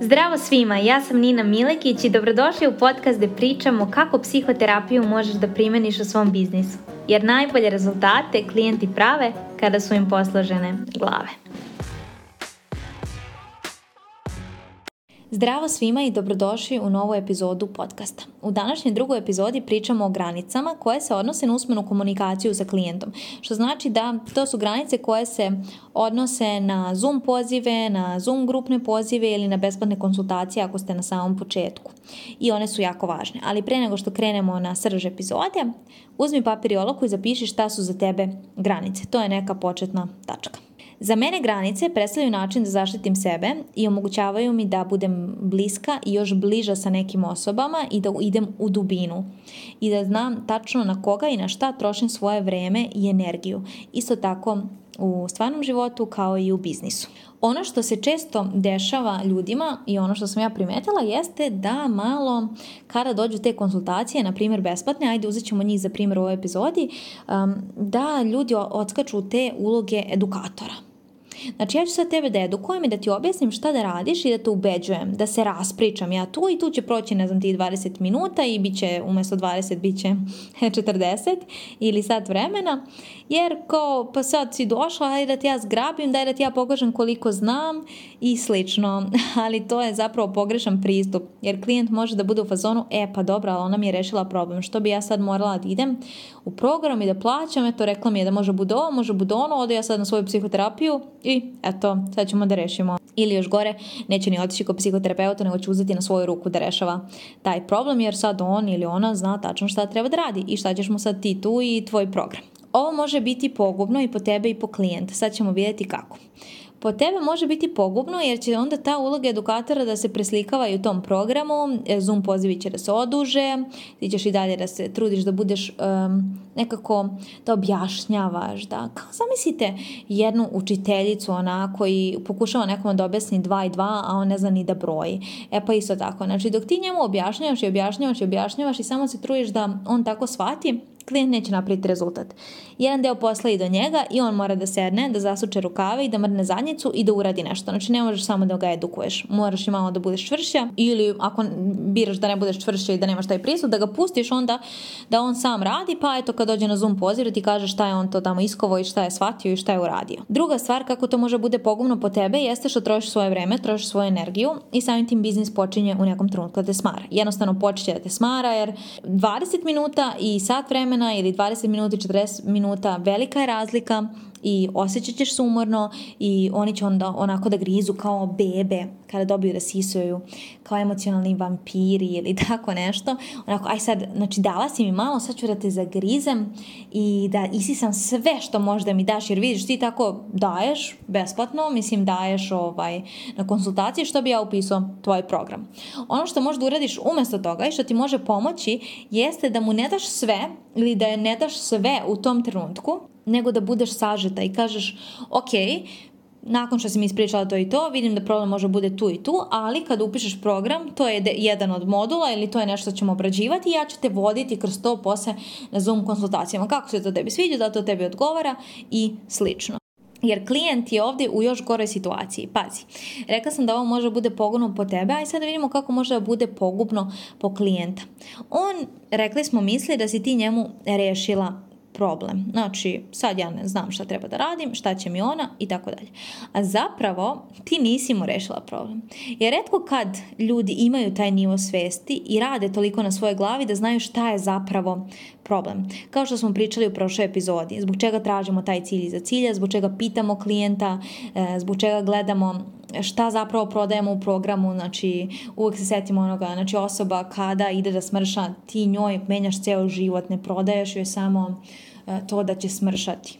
Zdravo svima, ja sam Nina Milekić i dobrodošli u podcast gdje pričamo kako psihoterapiju možeš da primeniš u svom biznisu. Jer najbolje rezultate klijenti prave kada su im posložene glave. Zdravo svima i dobrodošli u novu epizodu podcasta. U današnjoj drugoj epizodi pričamo o granicama koje se odnose na usmenu komunikaciju sa klijentom. Što znači da to su granice koje se odnose na Zoom pozive, na Zoom grupne pozive ili na besplatne konsultacije ako ste na samom početku. I one su jako važne. Ali pre nego što krenemo na srž epizode, uzmi papir i oloku i zapiši šta su za tebe granice. To je neka početna tačka. Za mene granice predstavljaju način da zaštitim sebe i omogućavaju mi da budem bliska i još bliža sa nekim osobama i da idem u dubinu i da znam tačno na koga i na šta trošim svoje vreme i energiju. Isto tako u stvarnom životu kao i u biznisu. Ono što se često dešava ljudima i ono što sam ja primetila jeste da malo kada dođu te konsultacije, na primjer besplatne, ajde uzet ćemo njih za primjer u ovoj epizodi, um, da ljudi odskaču te uloge edukatora. Znači ja ću sad tebe da edukujem i da ti objasnim šta da radiš i da te ubeđujem, da se raspričam ja tu i tu će proći ne znam ti 20 minuta i bit će umjesto 20 bit će 40 ili sat vremena jer ko pa sad si došla, ajde da ti ja zgrabim, daj da ti ja pokažem koliko znam i slično. Ali to je zapravo pogrešan pristup jer klijent može da bude u fazonu e pa dobro, ali ona mi je rešila problem, što bi ja sad morala da idem u program i da plaćam, eto rekla mi je da može bude ovo, može bude ono, ode ja sad na svoju psihoterapiju, i eto, sad ćemo da rešimo. Ili još gore, neće ni otići kod psihoterapeuta, nego će uzeti na svoju ruku da rešava taj problem, jer sad on ili ona zna tačno šta treba da radi i šta ćeš mu sad ti tu i tvoj program. Ovo može biti pogubno i po tebe i po klijenta, sad ćemo vidjeti kako po tebe može biti pogubno jer će onda ta uloga edukatora da se preslikava i u tom programu, e, Zoom pozivi će da se oduže, ti ćeš i dalje da se trudiš da budeš nekako da objašnjavaš, da kao zamislite jednu učiteljicu onako koji pokušava nekom da objasni dva i dva, a on ne zna ni da broji. E pa isto tako, znači dok ti njemu objašnjavaš i objašnjavaš i objašnjavaš i samo se trudiš da on tako shvati, klijent neće napraviti rezultat. Jedan deo posla i do njega i on mora da sedne, da zasuče rukave i da mrne zadnjicu i da uradi nešto. Znači ne možeš samo da ga edukuješ. Moraš i malo da budeš čvršća ili ako biraš da ne budeš čvršća i da nemaš taj pristup, da ga pustiš onda da on sam radi pa eto kad dođe na Zoom poziv ti kaže šta je on to tamo iskovo i šta je shvatio i šta je uradio. Druga stvar kako to može bude pogubno po tebe jeste što trošiš svoje vreme, trošiš svoju energiju i samim tim biznis počinje u nekom trenutku da te smara. Jednostavno počinje da te smara jer 20 minuta i sat vremena vremena ili 20 minuta 40 minuta, velika je razlika i osjećat ćeš se umorno i oni će onda onako da grizu kao bebe kada dobiju da sisuju kao emocionalni vampiri ili tako nešto. Onako, aj sad, znači dala si mi malo, sad ću da te zagrizem i da isisam sve što možda mi daš jer vidiš ti tako daješ besplatno, mislim daješ ovaj, na konsultacije što bi ja upisao tvoj program. Ono što možda uradiš umjesto toga i što ti može pomoći jeste da mu ne daš sve ili da je ne daš sve u tom trenutku, nego da budeš sažeta i kažeš ok, nakon što si mi ispričala to i to, vidim da problem može bude tu i tu, ali kad upišeš program, to je jedan od modula ili to je nešto što ćemo obrađivati i ja ću te voditi kroz to posle na Zoom konsultacijama. Kako se to tebi sviđa, da to tebi odgovara i slično. Jer klijent je ovdje u još goroj situaciji. Pazi, rekla sam da ovo može bude pogubno po tebe, a i sad vidimo kako može bude pogubno po klijenta. On, rekli smo, misli da si ti njemu rešila problem. Znači, sad ja ne znam šta treba da radim, šta će mi ona i tako dalje. A zapravo ti nisi mu rešila problem. Jer redko kad ljudi imaju taj nivo svesti i rade toliko na svojoj glavi da znaju šta je zapravo problem. Kao što smo pričali u prošloj epizodi, zbog čega tražimo taj cilj za cilja, zbog čega pitamo klijenta, e, zbog čega gledamo šta zapravo prodajemo u programu, znači uvek se setimo onoga, znači osoba kada ide da smrša, ti njoj menjaš ceo život, ne prodaješ joj samo to da će smršati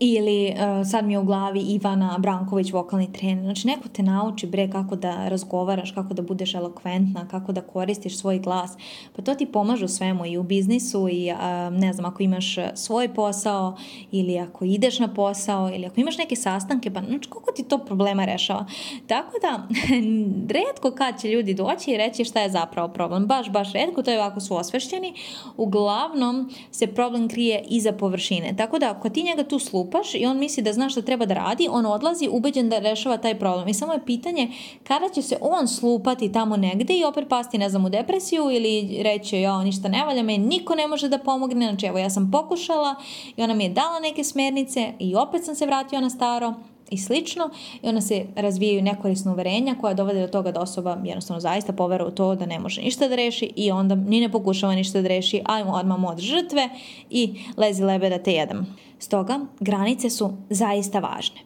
ili e, sad mi je u glavi Ivana Branković, vokalni trener. Znači neko te nauči bre kako da razgovaraš, kako da budeš elokventna, kako da koristiš svoj glas. Pa to ti pomaže u svemu i u biznisu i e, ne znam ako imaš svoj posao ili ako ideš na posao ili ako imaš neke sastanke, pa znači kako ti to problema rešava. Tako da redko kad će ljudi doći i reći šta je zapravo problem. Baš, baš redko, to je ako su osvešćeni. Uglavnom se problem krije iza površine. Tako da ako ti njega tu slup i on misli da zna što treba da radi, on odlazi ubeđen da rešava taj problem. I samo je pitanje kada će se on slupati tamo negde i opet pasti, ne znam, u depresiju ili reći, ja, ništa ne valja me, niko ne može da pomogne, znači evo ja sam pokušala i ona mi je dala neke smernice i opet sam se vratio na staro i slično i onda se razvijaju nekorisna uverenja koja dovode do toga da osoba jednostavno zaista povera u to da ne može ništa da reši i onda ni ne pokušava ništa da reši, ajmo odmah mod žrtve i lezi lebe da te jedam. Stoga, granice su zaista važne.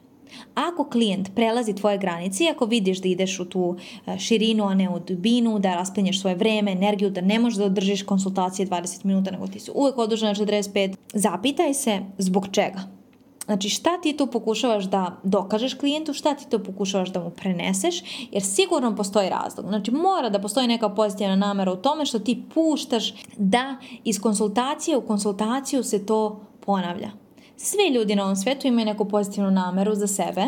Ako klijent prelazi tvoje granice i ako vidiš da ideš u tu e, širinu, a ne u dubinu, da rasplinješ svoje vreme, energiju, da ne možeš da održiš konsultacije 20 minuta, nego ti su uvek odužena 45, zapitaj se zbog čega. Znači šta ti tu pokušavaš da dokažeš klijentu, šta ti to pokušavaš da mu preneseš, jer sigurno postoji razlog. Znači mora da postoji neka pozitivna namera u tome što ti puštaš da iz konsultacije u konsultaciju se to ponavlja. Svi ljudi na ovom svetu imaju neku pozitivnu nameru za sebe,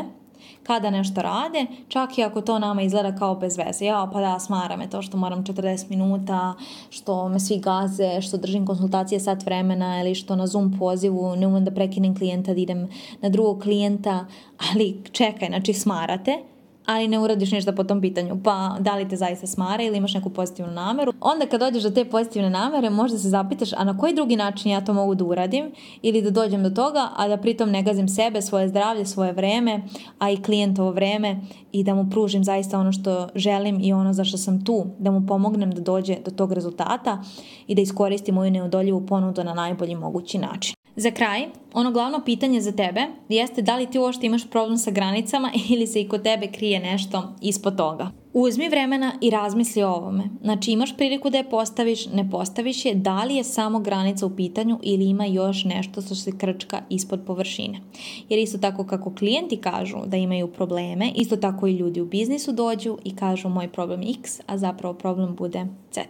kada nešto rade, čak i ako to nama izgleda kao bez veze. Ja, pa da, smara me to što moram 40 minuta, što me svi gaze, što držim konsultacije sat vremena ili što na Zoom pozivu ne umem da prekinem klijenta, da idem na drugog klijenta, ali čekaj, znači smarate, ali ne uradiš ništa po tom pitanju. Pa da li te zaista smara ili imaš neku pozitivnu nameru. Onda kad dođeš do te pozitivne namere možda se zapitaš a na koji drugi način ja to mogu da uradim ili da dođem do toga, a da pritom ne gazim sebe, svoje zdravlje, svoje vreme, a i klijentovo vreme i da mu pružim zaista ono što želim i ono za što sam tu, da mu pomognem da dođe do tog rezultata i da iskoristim moju neodoljivu ponudu na najbolji mogući način. Za kraj, ono glavno pitanje za tebe jeste da li ti uopšte imaš problem sa granicama ili se i kod tebe krije nešto ispod toga. Uzmi vremena i razmisli o ovome. Znači imaš priliku da je postaviš, ne postaviš je, da li je samo granica u pitanju ili ima još nešto što se krčka ispod površine. Jer isto tako kako klijenti kažu da imaju probleme, isto tako i ljudi u biznisu dođu i kažu moj problem X, a zapravo problem bude Z.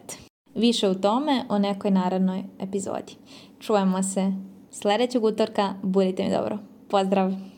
Više u tome o nekoj naravnoj epizodi. Čujemo se sljedećeg utorka. Budite mi dobro. Pozdrav!